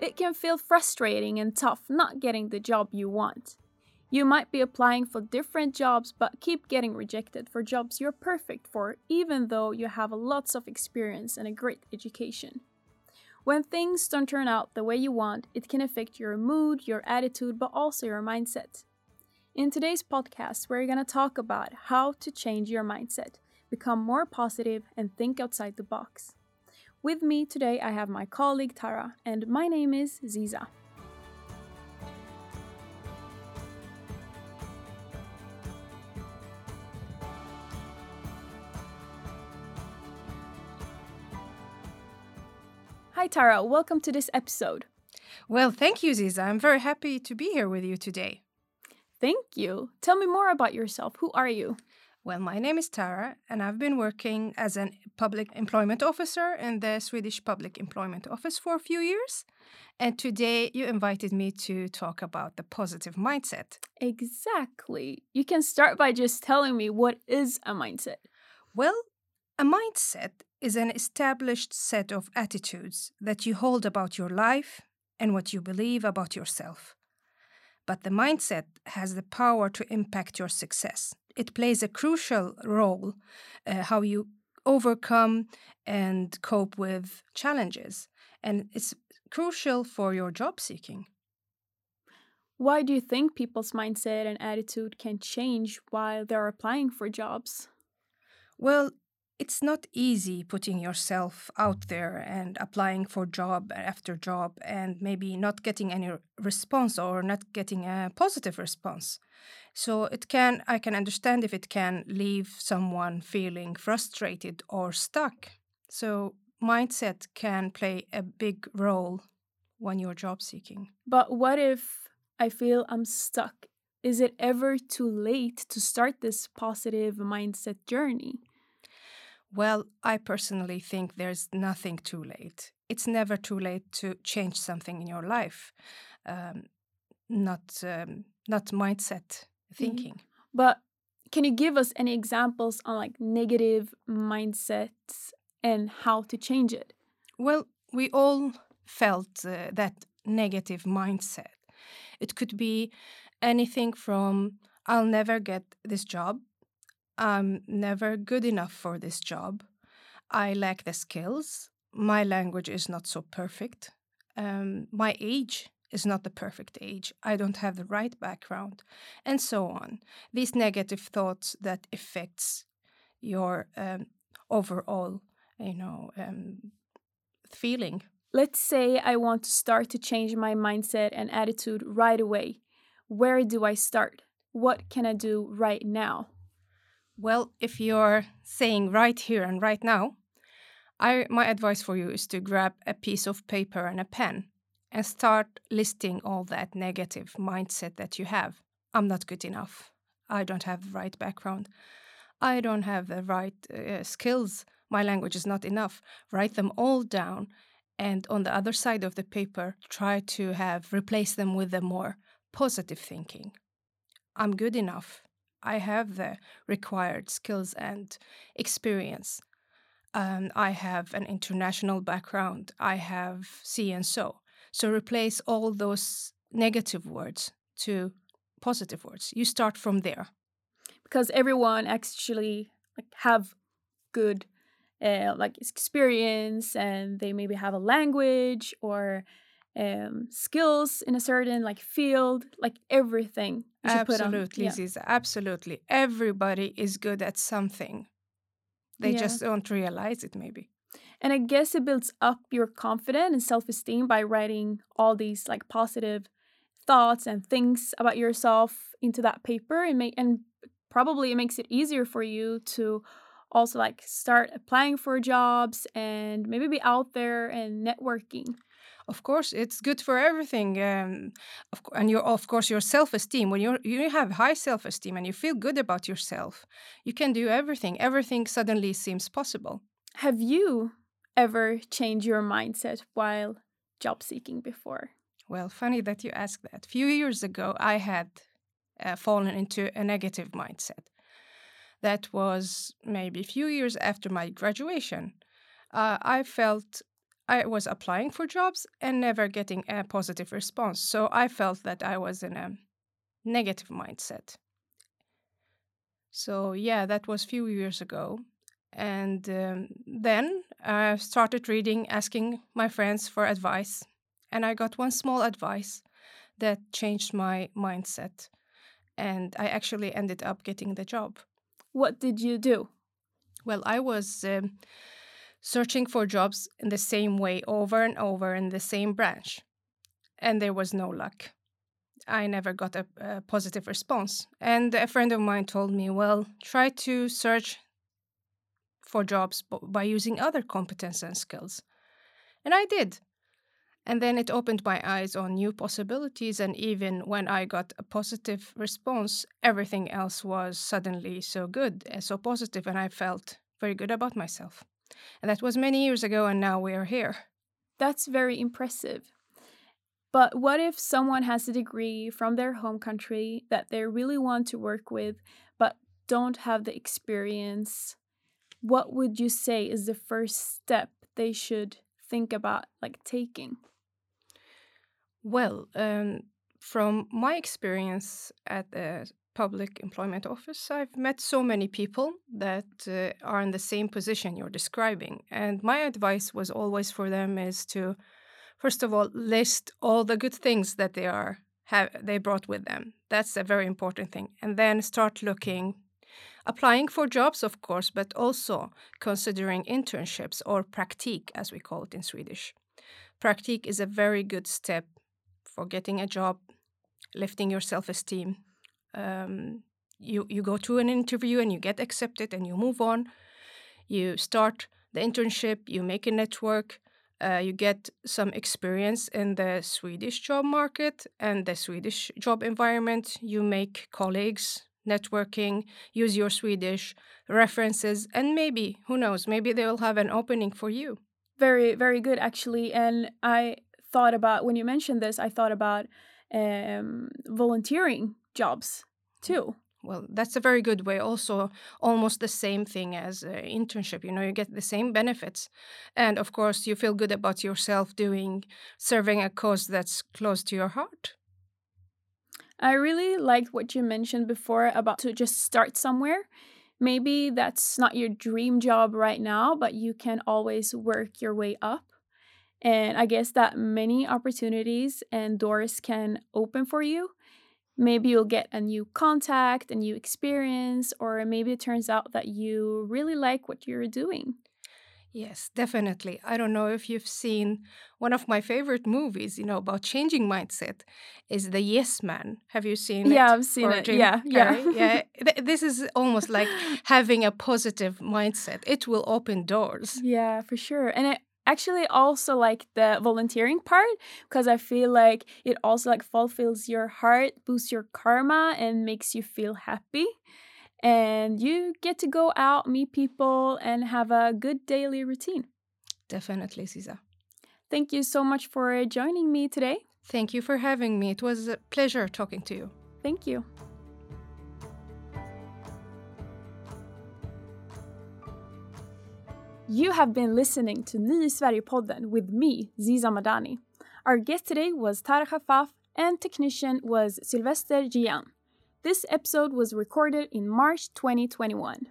It can feel frustrating and tough not getting the job you want. You might be applying for different jobs but keep getting rejected for jobs you're perfect for, even though you have lots of experience and a great education. When things don't turn out the way you want, it can affect your mood, your attitude, but also your mindset. In today's podcast, we're going to talk about how to change your mindset, become more positive, and think outside the box. With me today, I have my colleague Tara, and my name is Ziza. Hi, Tara. Welcome to this episode. Well, thank you, Ziza. I'm very happy to be here with you today. Thank you. Tell me more about yourself. Who are you? Well, my name is Tara, and I've been working as a public employment officer in the Swedish Public Employment Office for a few years. And today you invited me to talk about the positive mindset. Exactly. You can start by just telling me what is a mindset. Well, a mindset is an established set of attitudes that you hold about your life and what you believe about yourself. But the mindset has the power to impact your success. It plays a crucial role uh, how you overcome and cope with challenges, and it's crucial for your job seeking. Why do you think people's mindset and attitude can change while they're applying for jobs? Well, it's not easy putting yourself out there and applying for job after job and maybe not getting any response or not getting a positive response. So it can i can understand if it can leave someone feeling frustrated or stuck. So mindset can play a big role when you're job seeking. But what if i feel i'm stuck? Is it ever too late to start this positive mindset journey well, I personally think there's nothing too late. It's never too late to change something in your life, um, not um, not mindset mm-hmm. thinking. Mm-hmm. But can you give us any examples on like negative mindsets and how to change it? Well, we all felt uh, that negative mindset. It could be anything from I'll never get this job I'm never good enough for this job. I lack the skills. My language is not so perfect. Um, my age is not the perfect age. I don't have the right background, and so on. These negative thoughts that affects your um, overall, you know, um, feeling. Let's say I want to start to change my mindset and attitude right away. Where do I start? What can I do right now? Well, if you're saying right here and right now, I, my advice for you is to grab a piece of paper and a pen and start listing all that negative mindset that you have. I'm not good enough. I don't have the right background. I don't have the right uh, skills. My language is not enough. Write them all down and on the other side of the paper try to have replace them with a more positive thinking. I'm good enough. I have the required skills and experience. Um, I have an international background. I have C and so. So replace all those negative words to positive words. You start from there. Because everyone actually like have good uh, like experience and they maybe have a language or um, skills in a certain like field, like everything. Absolutely, yeah. Ziza. Absolutely, everybody is good at something. They yeah. just don't realize it, maybe. And I guess it builds up your confidence and self esteem by writing all these like positive thoughts and things about yourself into that paper and make and probably it makes it easier for you to also like start applying for jobs and maybe be out there and networking of course it's good for everything um, of, and your of course your self-esteem. When you you have high self-esteem and you feel good about yourself you can do everything. Everything suddenly seems possible. Have you ever changed your mindset while job seeking before? Well funny that you ask that. A few years ago i had uh, fallen into a negative mindset. That was maybe a few years after my graduation. Uh, i felt I was applying for jobs and never getting a positive response. So I felt that I was in a negative mindset. So yeah, that was a few years ago. And um, then I started reading, asking my friends for advice. And I got one small advice that changed my mindset. And I actually ended up getting the job. What did you do? Well, I was um, searching for jobs in the same way over and over in the same branch, and there was no luck. I never got a, a positive response. And a friend of mine told me, well, try to search for jobs by using other competence and skills. And I did. And then it opened my eyes on new possibilities. And even when I got a positive response, everything else was suddenly so good and so positive, and I felt very good about myself. And that was many years ago, and now we are here. That's very impressive. But what if someone has a degree from their home country that they really want to work with, but don't have the experience? What would you say is the first step they should think about like taking? Well, um, from my experience at the public employment office, I've met so many people that uh, are in the same position you're describing. And my advice was always for them is to first of all list all the good things that they are have they brought with them that's a very important thing and then start looking applying for jobs of course but also considering internships or praktik as we call it in swedish praktik is a very good step for getting a job lifting your self-esteem um, you you go to an interview and you get accepted and you move on you start the internship you make a network uh, you get some experience in the Swedish job market and the Swedish job environment. You make colleagues, networking, use your Swedish references, and maybe, who knows, maybe they will have an opening for you. Very, very good, actually. And I thought about, when you mentioned this, I thought about um, volunteering jobs too. Well that's a very good way also almost the same thing as an internship you know you get the same benefits. And of course you feel good about yourself doing serving a cause that's close to your heart. I really liked what you mentioned before about to just start somewhere. Maybe that's not your dream job right now but you can always work your way up. And i guess that many opportunities and doors can open for you maybe you'll get a new contact, a new experience, or maybe it turns out that you really like what you're doing. Yes, definitely. I don't know if you've seen one of my favorite movies, you know, about changing mindset is The Yes Man. Have you seen yeah, it? Yeah, I've seen it. Jim yeah, yeah. yeah. This is almost like having a positive mindset. It will open doors. Yeah, for sure. And it actually also like the volunteering part because I feel like it also like fulfills your heart, boosts your karma, and makes you feel happy. And you get to go out, meet people, and have a good daily routine. Definitely, Ziza. Thank you so much for joining me today. Thank you for having me. It was a pleasure talking to you. Thank you. You have been listening to Ny Sverige-podden with me, Ziza Madani. Our guest today was Tara Khafaf and technician was Sylvester Gian. This episode was recorded in March 2021.